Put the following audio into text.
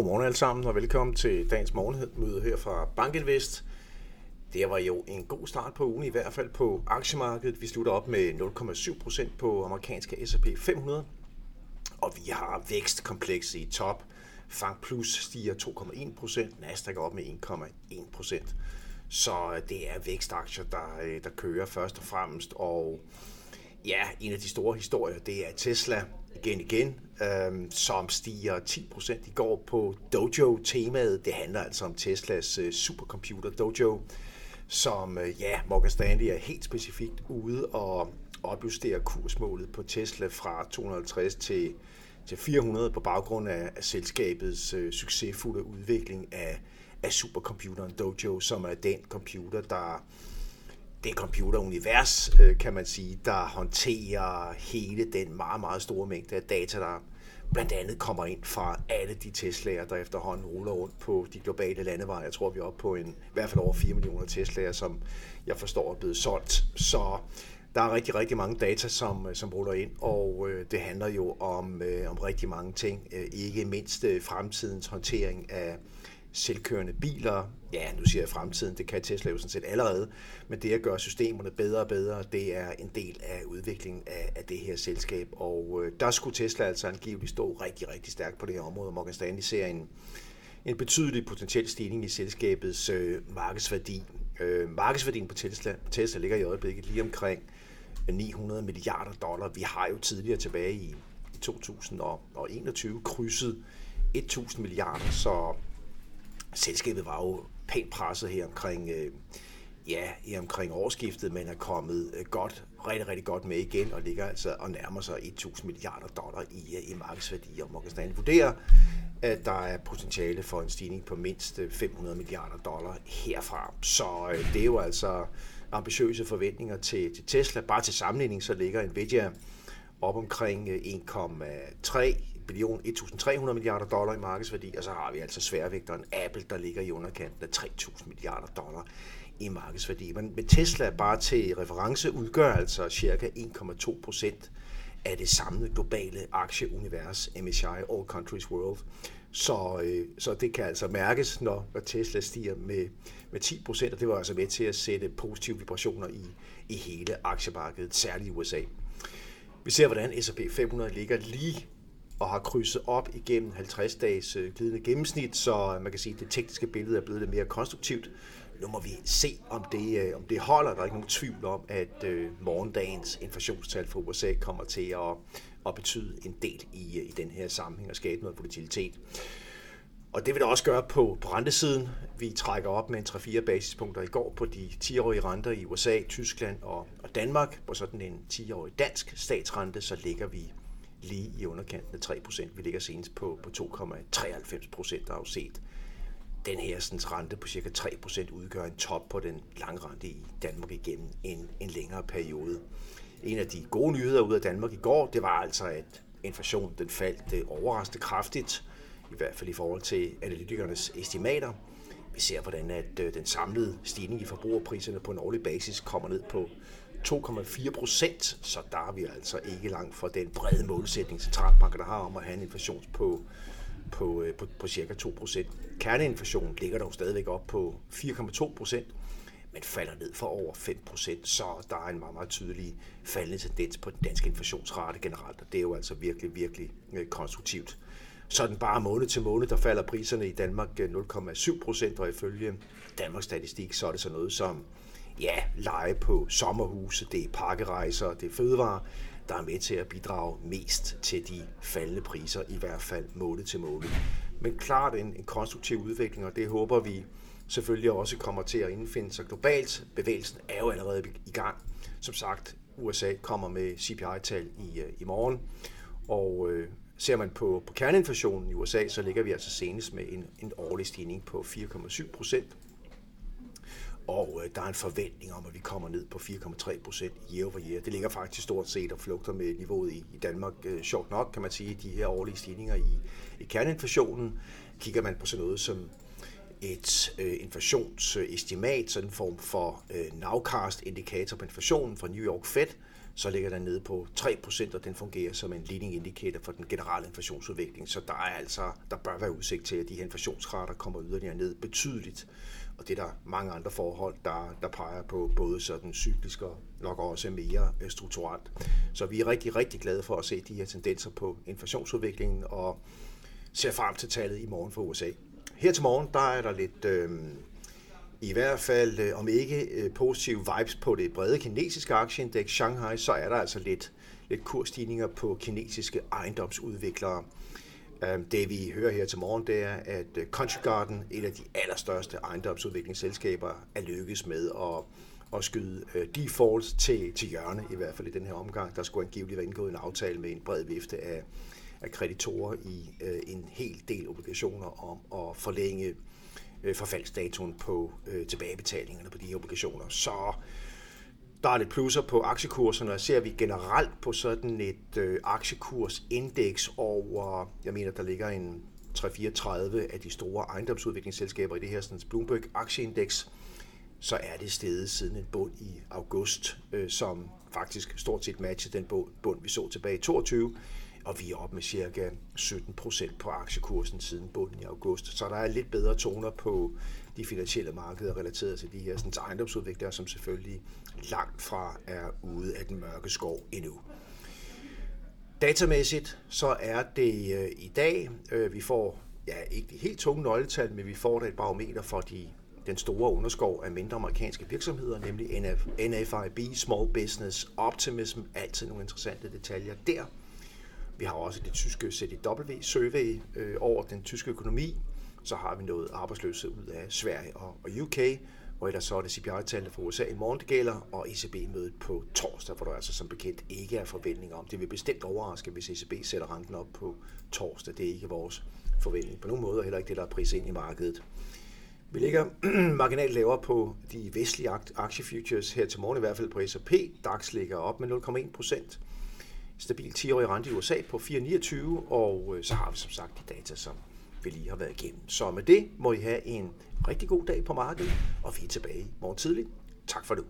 Godmorgen alle sammen, og velkommen til dagens morgenmøde her fra Bankinvest. Det var jo en god start på ugen, i hvert fald på aktiemarkedet. Vi slutter op med 0,7% på amerikanske S&P 500, og vi har vækstkomplekset i top. Fang Plus stiger 2,1%, Nasdaq op med 1,1%. Så det er vækstaktier, der, øh, der kører først og fremmest, og ja, en af de store historier, det er Tesla, igen igen, øh, som stiger 10% i går på Dojo-temaet. Det handler altså om Teslas øh, supercomputer Dojo, som øh, ja, Morgan Stanley er helt specifikt ude og opjustere kursmålet på Tesla fra 250 til, til 400 på baggrund af, af selskabets øh, succesfulde udvikling af, af supercomputeren Dojo, som er den computer, der det computerunivers, øh, kan man sige, der håndterer hele den meget, meget store mængde af data, der blandt andet kommer ind fra alle de Tesla'er, der efterhånden ruller rundt på de globale landeveje. Jeg tror, vi er oppe på en, i hvert fald over 4 millioner Tesla'er, som jeg forstår er blevet solgt. Så der er rigtig, rigtig mange data, som, øh, som ruller ind, og øh, det handler jo om, øh, om rigtig mange ting. Øh, ikke mindst øh, fremtidens håndtering af selvkørende biler. Ja, nu siger jeg fremtiden, det kan Tesla jo sådan set allerede, men det at gøre systemerne bedre og bedre, det er en del af udviklingen af, af det her selskab. Og øh, der skulle Tesla altså angiveligt stå rigtig, rigtig stærkt på det her område. Morgan Stanley ser en, en betydelig potentiel stigning i selskabets øh, markedsværdi. Øh, markedsværdien på Tesla, Tesla ligger i øjeblikket lige omkring 900 milliarder dollar. Vi har jo tidligere tilbage i 2021 krydset 1000 milliarder, så selskabet var jo pænt presset her omkring, øh, ja, her omkring årsskiftet, men er kommet øh, godt, rigtig, rigtig godt med igen, og ligger altså og nærmer sig 1.000 milliarder dollar i, øh, i markedsværdi. Og Morgan Stanley vurderer, at der er potentiale for en stigning på mindst øh, 500 milliarder dollar herfra. Så øh, det er jo altså ambitiøse forventninger til, til Tesla. Bare til sammenligning, så ligger Nvidia op omkring øh, 1,3 billion, 1.300 milliarder dollar i markedsværdi, og så har vi altså sværvægteren Apple, der ligger i underkanten af 3.000 milliarder dollar i markedsværdi. Men med Tesla bare til reference udgør altså cirka 1,2 procent af det samlede globale aktieunivers, MSCI All Countries World. Så, øh, så det kan altså mærkes, når, når Tesla stiger med, med 10 procent, og det var altså med til at sætte positive vibrationer i, i hele aktiemarkedet, særligt i USA. Vi ser, hvordan S&P 500 ligger lige og har krydset op igennem 50 dages øh, glidende gennemsnit, så man kan sige, at det tekniske billede er blevet lidt mere konstruktivt. Nu må vi se, om det, øh, om det holder. Der er ikke nogen tvivl om, at øh, morgendagens inflationstal for USA kommer til at, at betyde en del i, i den her sammenhæng og skabe noget volatilitet. Og det vil det også gøre på, på rentesiden. Vi trækker op med en 3-4 basispunkter i går på de 10-årige renter i USA, Tyskland og, og Danmark. På sådan en 10-årig dansk statsrente, så ligger vi lige i underkanten af 3%. Vi ligger senest på, på 2,93% der har jo set den her sådan, rente på cirka 3% udgør en top på den lange rente i Danmark igennem en, en længere periode. En af de gode nyheder ud af Danmark i går, det var altså, at inflationen den faldt øh, overraskende kraftigt, i hvert fald i forhold til analytikernes estimater. Vi ser, hvordan at øh, den samlede stigning i forbrugerpriserne på en årlig basis kommer ned på 2,4 procent, så der er vi altså ikke langt fra den brede målsætning, centralbanken har om at have en inflation på, på, øh, på, på cirka 2 procent. Kerneinflationen ligger dog stadigvæk op på 4,2 procent, men falder ned for over 5 procent, så der er en meget, meget tydelig faldende tendens på den danske inflationsrate generelt, og det er jo altså virkelig, virkelig øh, konstruktivt. Sådan bare måned til måned, der falder priserne i Danmark øh, 0,7 procent, og ifølge Danmarks Statistik, så er det så noget som ja, leje på sommerhuse, det er pakkerejser, det er fødevare, der er med til at bidrage mest til de faldende priser, i hvert fald måned til måned. Men klart en, en konstruktiv udvikling, og det håber vi selvfølgelig også kommer til at indfinde sig globalt. Bevægelsen er jo allerede i gang. Som sagt, USA kommer med CPI-tal i, øh, i morgen, og øh, ser man på, på kerneinflationen i USA, så ligger vi altså senest med en, en årlig stigning på 4,7 procent og øh, der er en forventning om, at vi kommer ned på 4,3 procent year over year. Det ligger faktisk stort set og flugter med niveauet i, i Danmark. Øh, sjovt nok kan man sige, de her årlige stigninger i, i kerneinflationen. Kigger man på sådan noget som et øh, inflationsestimat, sådan en form for øh, nowcast-indikator på inflationen fra New York Fed, så ligger den nede på 3%, og den fungerer som en leading indicator for den generelle inflationsudvikling. Så der er altså, der bør være udsigt til, at de her inflationsrater kommer yderligere ned betydeligt. Og det er der mange andre forhold, der, der peger på både sådan cyklisk og nok også mere øh, strukturelt. Så vi er rigtig, rigtig glade for at se de her tendenser på inflationsudviklingen og ser frem til tallet i morgen for USA. Her til morgen, der er der lidt, øh, i hvert fald øh, om ikke øh, positive vibes på det brede kinesiske aktieindeks Shanghai, så er der altså lidt, lidt kursstigninger på kinesiske ejendomsudviklere. Øh, Øhm, det vi hører her til morgen, det er, at øh, Country Garden, et af de allerstørste ejendomsudviklingsselskaber, er lykkes med at, at skyde øh, defaults til, til hjørne, i hvert fald i den her omgang. Der skulle angiveligt være indgået en aftale med en bred vifte af, af kreditorer i øh, en hel del obligationer om at forlænge øh, forfaldsdatoen på øh, tilbagebetalingerne på de her obligationer. Så der er lidt plusser på aktiekurserne, og ser vi generelt på sådan et øh, aktiekursindeks over, jeg mener, der ligger en 334 af de store ejendomsudviklingsselskaber i det her sådan Bloomberg aktieindeks, så er det stedet siden en bund i august, øh, som faktisk stort set matcher den bund, vi så tilbage i 22 og vi er oppe med cirka 17 procent på aktiekursen siden bunden i august. Så der er lidt bedre toner på de finansielle markeder relateret til de her sådan, ejendomsudviklere, som selvfølgelig langt fra er ude af den mørke skov endnu. Datamæssigt så er det øh, i dag, øh, vi får ja, ikke de helt tunge nøgletal, men vi får da et barometer for de, den store underskov af mindre amerikanske virksomheder, nemlig NF, NFIB, Small Business Optimism, altid nogle interessante detaljer der. Vi har også det tyske CDW-survey øh, over den tyske økonomi. Så har vi noget arbejdsløshed ud af Sverige og, og UK, og ellers så er det CPI-tallene fra USA i morgen, det gælder, og ECB-mødet på torsdag, hvor der altså som bekendt ikke er forventninger om. Det vil bestemt overraske, hvis ECB sætter renten op på torsdag. Det er ikke vores forventning på nogen måde, og heller ikke det, der er pris ind i markedet. Vi ligger marginalt lavere på de vestlige aktiefutures her til morgen, i hvert fald på S&P. DAX ligger op med 0,1 procent stabil 10-årig rente i USA på 4,29, og øh, så har vi som sagt de data, som vi lige har været igennem. Så med det må I have en rigtig god dag på markedet, og vi er tilbage i morgen tidligt. Tak for det.